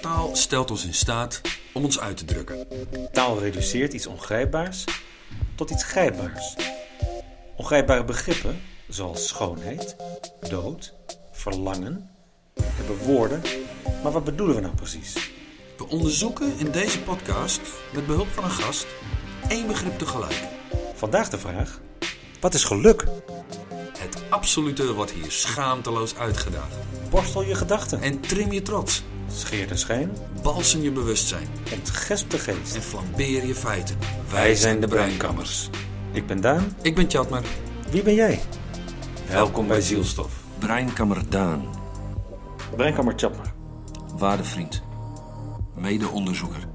Taal stelt ons in staat om ons uit te drukken. Taal reduceert iets ongrijpbaars tot iets grijpbaars. Ongrijpbare begrippen, zoals schoonheid, dood, verlangen, hebben woorden, maar wat bedoelen we nou precies? We onderzoeken in deze podcast, met behulp van een gast, één begrip tegelijk. Vandaag de vraag: wat is geluk? Het absolute wordt hier schaamteloos uitgedaagd. Borstel je gedachten, En trim je trots, scheer de schijn, balsem je bewustzijn ontgesp de geest. en flambeer je feiten. Wij zijn de Breinkammers. Ik ben Daan. Ik ben Tjatmer. Wie ben jij? Welkom bij Zielstof. Breinkammer Daan, Breinkammer Chapmer. waardevriend, mede-onderzoeker.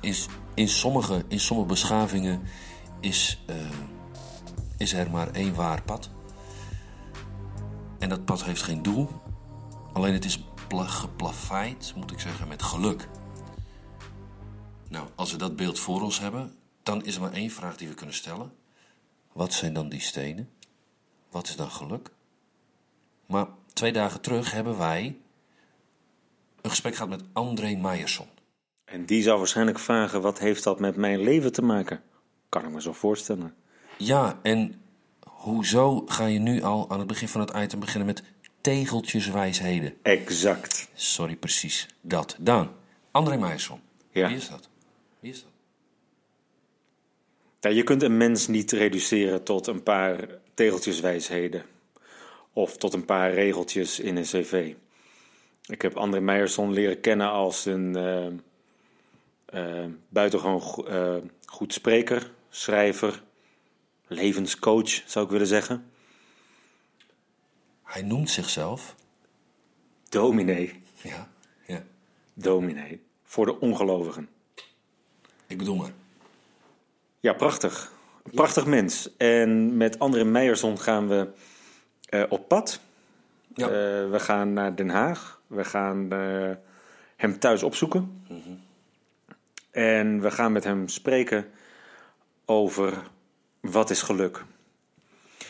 In, in, sommige, in sommige beschavingen is, eh, is er maar één waar pad. En dat pad heeft geen doel. Alleen het is pla- geplaveid, moet ik zeggen, met geluk. Nou, als we dat beeld voor ons hebben, dan is er maar één vraag die we kunnen stellen. Wat zijn dan die stenen? Wat is dan geluk? Maar twee dagen terug hebben wij een gesprek gehad met André Meijerson. En die zou waarschijnlijk vragen: wat heeft dat met mijn leven te maken? Kan ik me zo voorstellen. Ja, en hoezo ga je nu al aan het begin van het item beginnen met tegeltjeswijsheden? Exact. Sorry, precies dat. Daan, André Meijerson. Ja. Wie is dat? Wie is dat? Nou, je kunt een mens niet reduceren tot een paar tegeltjeswijsheden. Of tot een paar regeltjes in een cv. Ik heb André Meijerson leren kennen als een eh, eh, buitengewoon go- eh, goed spreker, schrijver, levenscoach zou ik willen zeggen. Hij noemt zichzelf. Dominee, Ja, ja. dominee, voor de ongelovigen. Ik bedoel maar. Ja, prachtig. Een prachtig mens. En met André Meijerson gaan we eh, op pad. Ja. Eh, we gaan naar Den Haag. We gaan eh, hem thuis opzoeken. En we gaan met hem spreken over wat is geluk.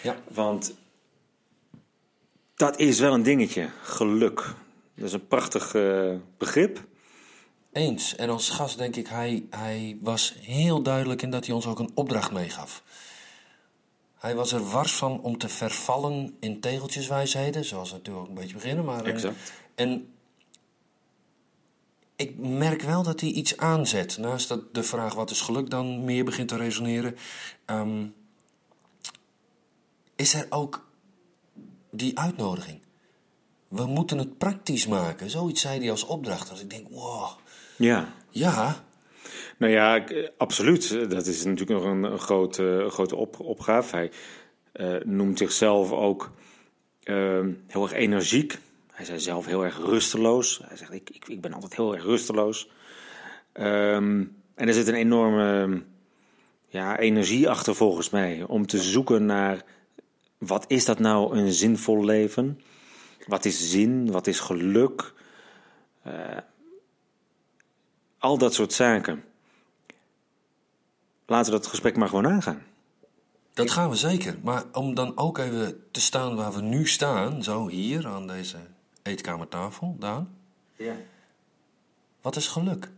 Ja. Want dat is wel een dingetje, geluk. Dat is een prachtig eh, begrip. Eens. En als gast denk ik, hij, hij was heel duidelijk in dat hij ons ook een opdracht meegaf. Hij was er wars van om te vervallen in tegeltjeswijsheden, zoals we natuurlijk ook een beetje beginnen. Maar, eh, Exact. En ik merk wel dat hij iets aanzet. Naast dat de vraag wat is geluk dan meer begint te resoneren. ehm, is er ook die uitnodiging. We moeten het praktisch maken. Zoiets zei hij als opdracht. Dat ik denk, wow, Ja. ja, Nou ja, eh, absoluut. Dat is natuurlijk nog een, een grote, een grote op, opgave. Hij eh, noemt zichzelf ook eh, heel erg energiek. Hij zei zelf heel erg rusteloos. Hij zegt, ik, ik, ik ben altijd heel erg rusteloos. Ehm, en er zit een enorme ja, energie achter volgens mij. Om te zoeken naar, wat is dat nou een zinvol leven? Wat is zin? Wat is geluk? Eh, al dat soort zaken. Laten we dat gesprek maar gewoon aangaan. dat gaan we zeker. Maar om dan ook even te staan waar we nu staan, zo hier aan deze eetkamertafel, Daan. Ja. Wat is geluk?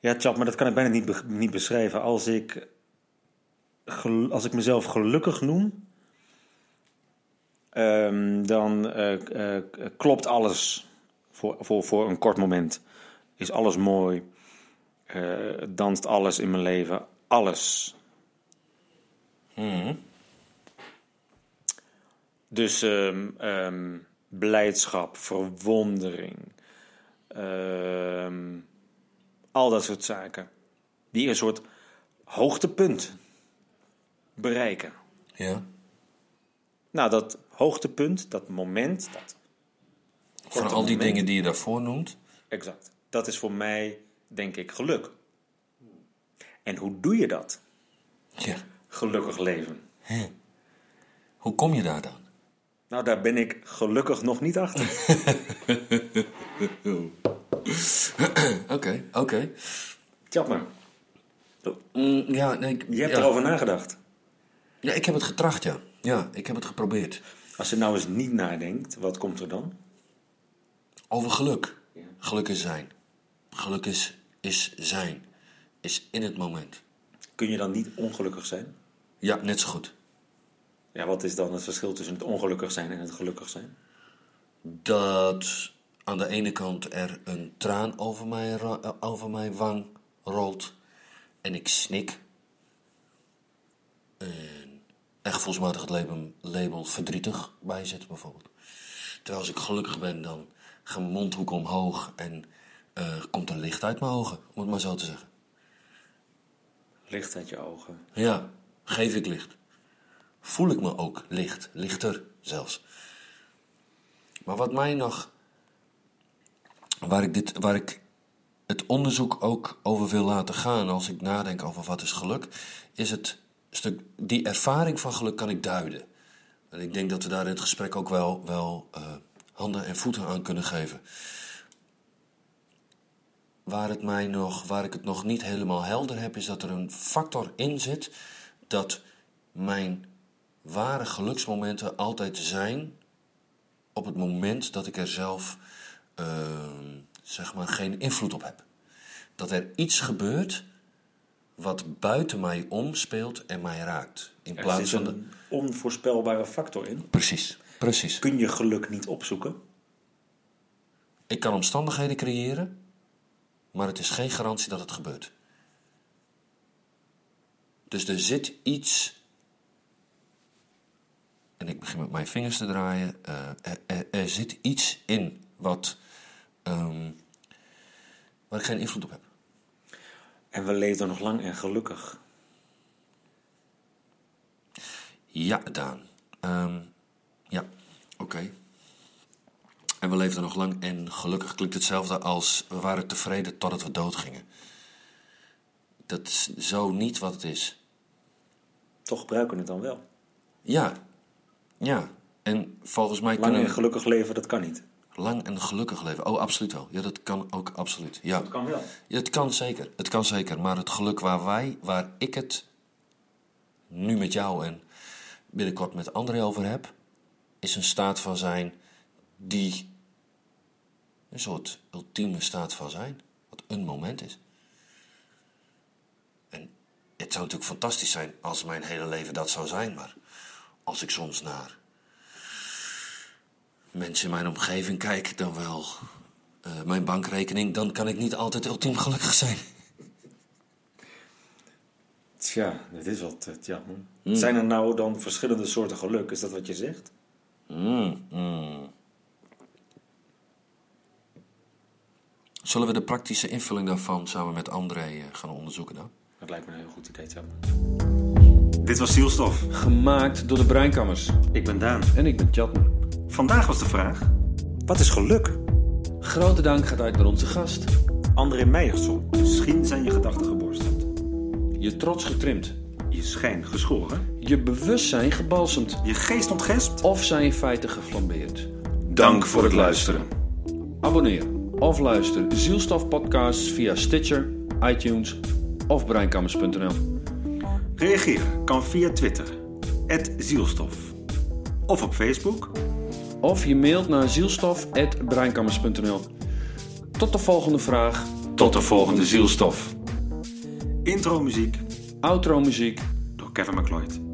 Ja, Chap, maar dat kan ik bijna niet, be- niet beschrijven. Als ik, als ik mezelf gelukkig noem, ehm, dan eh, eh, klopt alles voor, voor, voor een kort moment. Is alles mooi, eh, danst alles in mijn leven, alles. Dus ehm, ehm, blijdschap, verwondering, al dat soort zaken. Die een soort hoogtepunt bereiken. Ja. Nou, dat hoogtepunt, dat moment, dat korte al die moment, dingen die je daarvoor noemt. Exact. Dat is voor mij, denk ik, geluk. En hoe doe je dat? Ja. Gelukkig leven. Hoe kom je daar dan? Nou, daar ben ik gelukkig nog niet achter. Oké, oké. Tjap maar. Mm, ja, nee, ik, Je hebt ja. erover nagedacht. Ja, ik heb het getracht, ja. Ja, ik heb het geprobeerd. Als je nou eens niet nadenkt, wat komt er dan? Over geluk. Geluk is zijn. Geluk is, is zijn. Is in het moment. Kun je dan niet ongelukkig zijn? Ja, net zo goed. Ja, wat is dan het verschil tussen het ongelukkig zijn en het gelukkig zijn? Dat aan de ene kant er een traan over mijn, eh, over mijn wang rolt. En ik snik. En gevoelsmatig het label, label verdrietig bij zit bijvoorbeeld. Terwijl als ik gelukkig ben, dan gaat mijn mondhoek omhoog en eh, komt er licht uit mijn ogen, om het maar zo te zeggen. Licht uit je ogen. Ja, geef ik licht. Voel ik me ook licht, lichter zelfs. Maar wat mij nog, waar ik, dit, waar ik het onderzoek ook over wil laten gaan als ik nadenk over wat is geluk, is het stuk, die ervaring van geluk kan ik duiden. En ik denk dat we daar in het gesprek ook wel, wel eh, handen en voeten aan kunnen geven. Waar, het mij nog, waar ik het nog niet helemaal helder heb, is dat er een factor in zit dat mijn ware geluksmomenten altijd zijn op het moment dat ik er zelf eh, zeg maar geen invloed op heb. Dat er iets gebeurt wat buiten mij omspeelt en mij raakt. In Er plaats zit van. de- een onvoorspelbare factor in. Precies, precies. Kun je geluk niet opzoeken? Ik kan omstandigheden creëren, maar het is geen garantie dat het gebeurt. Dus er zit iets. En ik begin met mijn vingers te draaien. eh, er, er, er zit iets in wat. waar ik geen invloed op heb. En we leven nog lang en gelukkig. Ja, Daan. Ehm, ja, oké. En we leefden nog lang en gelukkig klinkt hetzelfde als we waren tevreden totdat we doodgingen. Dat is zo niet wat het is. Toch gebruiken we het dan wel. Ja, ja. En volgens mij Lang kunnen en gelukkig leven, dat kan niet. Lang en gelukkig leven. Oh, absoluut wel. Ja, dat kan ook absoluut. Ja, Dat kan wel. Ja, het kan zeker. Het kan zeker. Maar het geluk waar wij, waar ik het nu met jou en binnenkort met André over heb, is een staat van zijn die een soort ultieme staat van zijn. Wat een moment is. En het zou natuurlijk fantastisch zijn als mijn hele leven dat zou zijn, maar als ik soms naar mensen in mijn omgeving kijk, dan wel eh, mijn bankrekening, dan kan ik niet altijd ultiem gelukkig zijn. Tja, dat is wat. eh, Tja. hm. Zijn er nou dan verschillende soorten geluk? Is dat wat je zegt? Mm, mm. Zullen we de praktische invulling daarvan samen met André eh, gaan onderzoeken dan? Dat lijkt me een heel goed idee, Tja. Dit was Zielstof. Gemaakt door de Breinkammers. Ik ben Daan. En ik ben Tjatner. Vandaag was de vraag: wat is geluk? Grote dank gaat uit naar onze gast. André Meijerson. Misschien zijn je gedachten geborsteld. Je trots getrimd. Je schijn geschoren. Je bewustzijn gebalsemd. Je geest ontgespt. Of zijn in feite geflambeerd. Dank voor het luisteren. Abonneer of luister Zielstof podcasts via Stitcher, iTunes of breinkammers.nl. Reageer kan via Twitter. Zielstof. Of op Facebook. Of je mailt naar zielstof.breinkammers.nl. Tot de volgende vraag. Tot de volgende Zielstof. Intro muziek Outro muziek. door Kevin McLeod.